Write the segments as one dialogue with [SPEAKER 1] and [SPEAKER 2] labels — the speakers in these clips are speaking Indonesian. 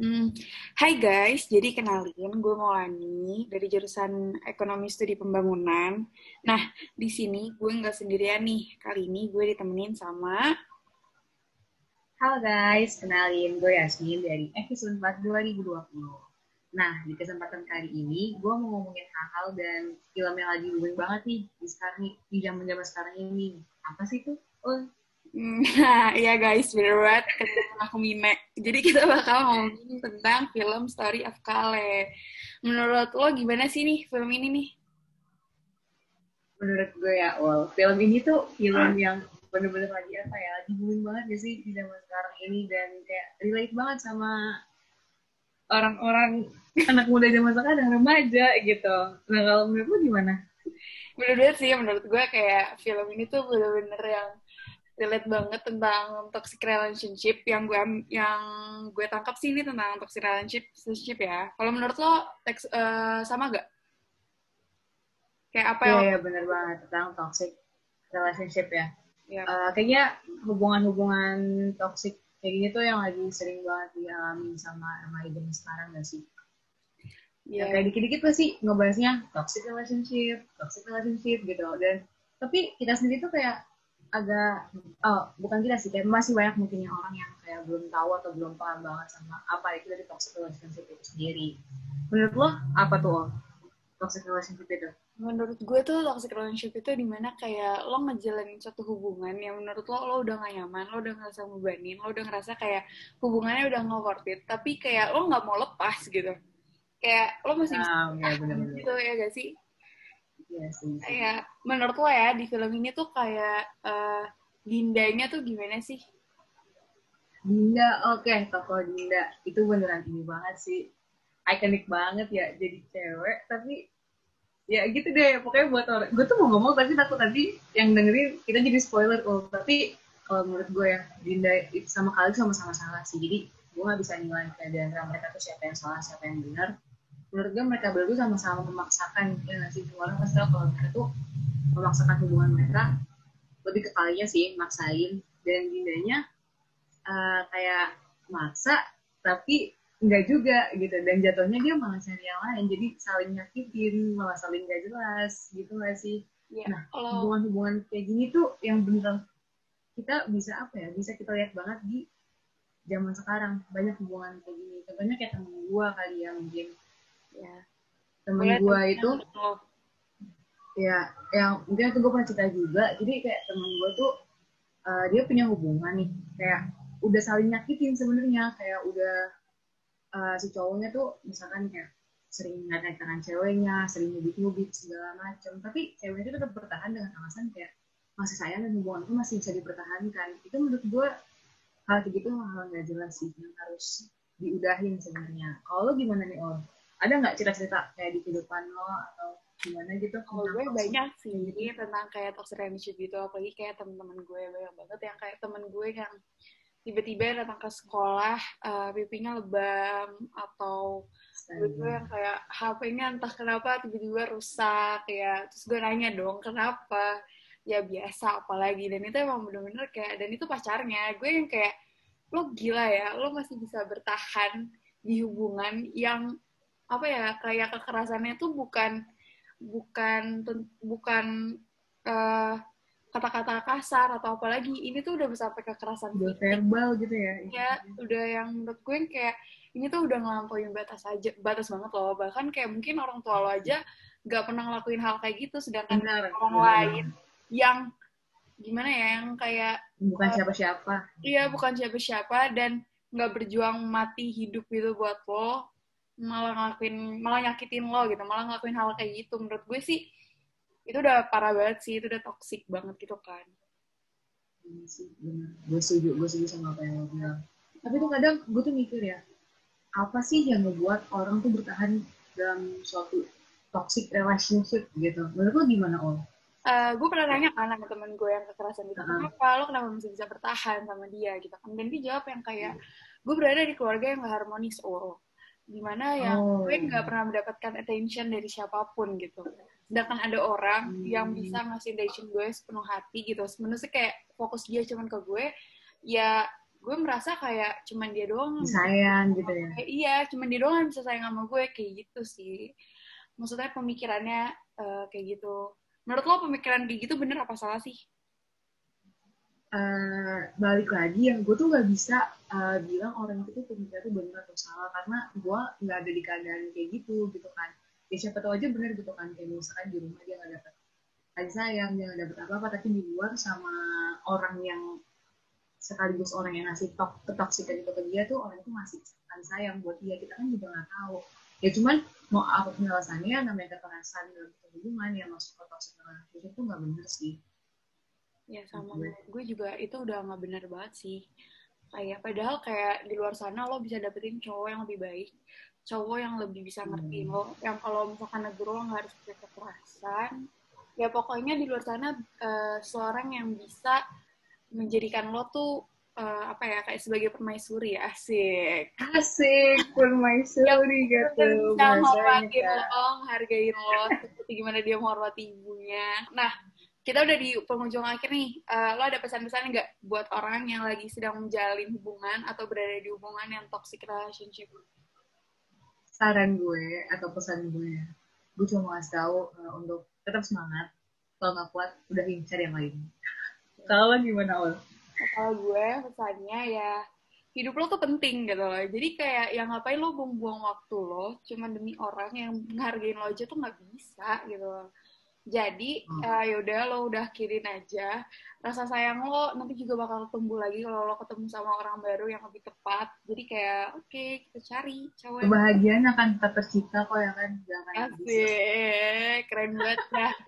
[SPEAKER 1] Hmm. Hai guys, jadi kenalin gue Maulani dari jurusan Ekonomi Studi Pembangunan. Nah, di sini gue nggak sendirian nih. Kali ini gue ditemenin sama
[SPEAKER 2] Halo guys, kenalin gue Yasmin dari episode 4 2020. Nah, di kesempatan kali ini gue mau ngomongin hal-hal dan film yang lagi booming banget nih di sekarang di zaman-zaman sekarang ini. Apa sih tuh? Oh,
[SPEAKER 1] Nah, iya guys, bener banget ketemu aku Mine. Jadi kita bakal ngomongin tentang film Story of Kale. Menurut lo gimana sih nih film ini nih?
[SPEAKER 2] menurut gue ya, well, film ini tuh film yang bener-bener lagi apa ya, lagi booming banget ya sih di zaman sekarang ini dan kayak relate banget sama orang-orang anak muda zaman sekarang dan remaja gitu. Nah, kalau menurut lo gimana?
[SPEAKER 1] Bener banget sih, menurut gue kayak film ini tuh bener-bener yang relate banget tentang toxic relationship yang gue yang gue tangkap sih ini tentang toxic relationship relationship ya. Kalau menurut lo teks, eh, sama gak? Kayak apa
[SPEAKER 2] Iya,
[SPEAKER 1] yang
[SPEAKER 2] iya bener banget tentang toxic relationship ya.
[SPEAKER 1] ya,
[SPEAKER 2] Eh, kayaknya hubungan-hubungan toxic kayak gini tuh yang lagi sering banget dialami sama remaja zaman sekarang gak sih?
[SPEAKER 1] ya,
[SPEAKER 2] Ya, kayak dikit-dikit pasti ngebahasnya toxic relationship, toxic relationship gitu. Dan tapi kita sendiri tuh kayak agak, oh bukan kita sih, kayak masih banyak mungkin yang orang yang kayak belum tahu atau belum paham banget sama apa itu dari toxic relationship itu sendiri. Menurut lo apa tuh Ol? toxic relationship itu?
[SPEAKER 1] menurut gue tuh toxic relationship itu di mana kayak lo ngejalanin suatu hubungan yang menurut lo lo udah gak nyaman, lo udah ngerasa ngebanin, lo udah ngerasa kayak hubungannya udah nggak worth it, tapi kayak lo nggak mau lepas gitu. Kayak lo masih bisa
[SPEAKER 2] Nah, ya benar-benar.
[SPEAKER 1] gitu ya gak sih?
[SPEAKER 2] Iya sih.
[SPEAKER 1] Menurut lo ya di film ini tuh kayak eh, Dindanya tuh gimana sih?
[SPEAKER 2] Dinda, oke, tokoh Dinda. Itu beneran ini banget sih. Ikonik banget ya jadi cewek, tapi ya gitu deh. Pokoknya buat orang, gue tuh mau ngomong tapi takut nanti yang dengerin kita jadi spoiler. Oh, tapi kalau menurut gue ya, Dinda itu sama kali sama-sama salah sih. Jadi gue gak bisa nilai antara mereka tuh siapa yang salah, siapa yang benar. Menurut gue mereka berdua sama-sama memaksakan. Ya nggak sih, orang pasti tahu kalau mereka tuh memaksakan hubungan mereka. Lebih ke kalinya sih, maksain. Dan Dindanya eh, kayak maksa tapi enggak juga gitu dan jatuhnya dia malah cari yang lain jadi saling nyakitin malah saling gak jelas gitu gak sih
[SPEAKER 1] Ya,
[SPEAKER 2] Nah,
[SPEAKER 1] kalau
[SPEAKER 2] hubungan-hubungan kayak gini tuh yang beneran kita bisa apa ya bisa kita lihat banget di zaman sekarang banyak hubungan kayak gini contohnya kayak temen gua kali ya mungkin
[SPEAKER 1] ya,
[SPEAKER 2] temen
[SPEAKER 1] temennya
[SPEAKER 2] itu ya yang mungkin itu gue pernah cerita juga. Jadi kayak temen gue tuh eh, dia punya hubungan nih. Kayak udah saling nyakitin sebenarnya. Kayak udah eh, si cowoknya tuh misalkan kayak sering naik tangan ceweknya sering nyubit nyubit segala macam tapi ceweknya itu tetap bertahan dengan alasan kayak masih sayang dan hubungan itu masih bisa dipertahankan. Itu menurut gue hal kayak gitu hal nggak jelas sih yang harus diudahin sebenarnya. Kalau gimana nih Ol? Ada nggak cerita-cerita kayak di kehidupan lo atau gimana gitu?
[SPEAKER 1] Kalau gue banyak sih tentang kayak toxic relationship gitu, apalagi kayak temen-temen gue banyak banget yang kayak temen gue yang tiba-tiba datang ke sekolah, eh, pipinya lebam atau gue yang kayak HP-nya entah kenapa tiba-tiba rusak ya, terus gue nanya dong kenapa, ya biasa apalagi. Dan itu emang bener-bener kayak dan itu pacarnya, gue yang kayak lo gila ya, lo masih bisa bertahan di hubungan yang apa ya kayak kekerasannya tuh bukan bukan bukan eh, kata-kata kasar atau apalagi ini tuh udah bisa sampai kekerasan
[SPEAKER 2] udah verbal gitu ya
[SPEAKER 1] ya udah yang menurut gue kayak ini tuh udah ngelampauin batas aja batas banget loh. Bahkan kayak mungkin orang tua lo aja nggak pernah ngelakuin hal kayak gitu sedangkan
[SPEAKER 2] benar
[SPEAKER 1] orang
[SPEAKER 2] benar.
[SPEAKER 1] lain yang gimana ya yang kayak
[SPEAKER 2] bukan siapa-siapa.
[SPEAKER 1] Iya, bukan siapa-siapa dan nggak berjuang mati hidup gitu buat lo, malah ngelakuin, malah nyakitin lo gitu, malah ngelakuin hal kayak gitu. Menurut gue sih itu udah parah banget sih, itu udah toxic banget gitu kan.
[SPEAKER 2] Iya sih benar gue setuju gue setuju sama apa yang lo bilang tapi tuh kadang gue tuh mikir ya apa sih yang ngebuat orang tuh bertahan dalam suatu toxic relationship gitu menurut lo gimana Ol?
[SPEAKER 1] Eh, gue pernah nanya kan sama temen gue yang kekerasan gitu,
[SPEAKER 2] Heeh.
[SPEAKER 1] kenapa lo kenapa masih bisa bertahan sama dia gitu kan? Dan dia jawab yang kayak, gue berada di keluarga yang gak harmonis, oh. Di mana yang
[SPEAKER 2] Oh.
[SPEAKER 1] gue nggak pernah mendapatkan attention dari siapa pun gitu. Sedangkan ada orang
[SPEAKER 2] Hmm.
[SPEAKER 1] yang bisa ngasih attention gue sepenuh hati gitu. Sebenarnya kayak fokus dia cuman ke gue, ya gue merasa kayak cuman dia doang
[SPEAKER 2] sayang gitu ya
[SPEAKER 1] kayak, iya cuman dia doang bisa sayang sama gue kayak gitu sih maksudnya pemikirannya uh, kayak gitu menurut lo pemikiran kayak gitu bener apa salah sih
[SPEAKER 2] uh, balik lagi yang gue tuh nggak bisa uh, bilang orang itu tuh itu benar atau salah karena gue nggak ada di keadaan kayak gitu gitu kan. Ya siapa tahu aja bener gitu kan kayak misalkan di rumah dia nggak dapet kasih sayang dia nggak dapet apa apa tapi di luar sama orang yang sekaligus orang yang ngasih tok ketoksikan itu ke dia tuh orang itu masih kasih sayang buat dia. Kita kan juga nggak tahu. Ya cuman mau apa penjelasannya namanya kekerasan dalam hubungan yang masuk ke toxic relationship itu nggak bener sih
[SPEAKER 1] ya sama. Gitu. gue juga itu udah nggak bener banget sih. Kayak padahal kayak di luar sana lo bisa dapetin cowok yang lebih baik cowok yang lebih bisa ngertiin hmm. lo yang kalau misalkan negeri lo nggak harus pakai kekerasan ya pokoknya di luar sana uh, seorang yang bisa menjadikan lo tuh uh, apa ya kayak sebagai permaisuri asik.
[SPEAKER 2] Asik permaisuri gitu
[SPEAKER 1] bisa menghormatin lo hargain lo seperti gimana dia menghormati ibunya. Nah kita udah di penghujung akhir nih. Uh, lo ada pesan-pesan nggak buat orang yang lagi sedang menjalin hubungan atau berada di hubungan yang toxic relationship?
[SPEAKER 2] Saran gue atau pesan gue gue cuma mau ngasih tahu uh, untuk tetap semangat. Kalau nggak kuat udah cari yang lain. Kalau gimana ol?
[SPEAKER 1] Kalau gue pesannya ya hidup lo tuh penting gitu loh. Jadi kayak yang ngapain lo buang-buang waktu lo cuma demi orang yang menghargain lo aja tuh nggak bisa gitu loh jadi hmm. uh, yaudah lo udah kirim aja. Rasa sayang lo nanti juga bakal tumbuh lagi kalau lo ketemu sama orang baru yang lebih tepat. Jadi kayak oke okay, kita cari cowok
[SPEAKER 2] kebahagiaan akan tetap tercipta kok ya kan? Jangan
[SPEAKER 1] asik. Keren banget. Ya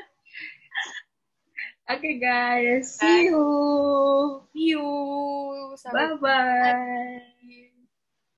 [SPEAKER 2] Oke okay, guys, see you.
[SPEAKER 1] See you.
[SPEAKER 2] Bye bye.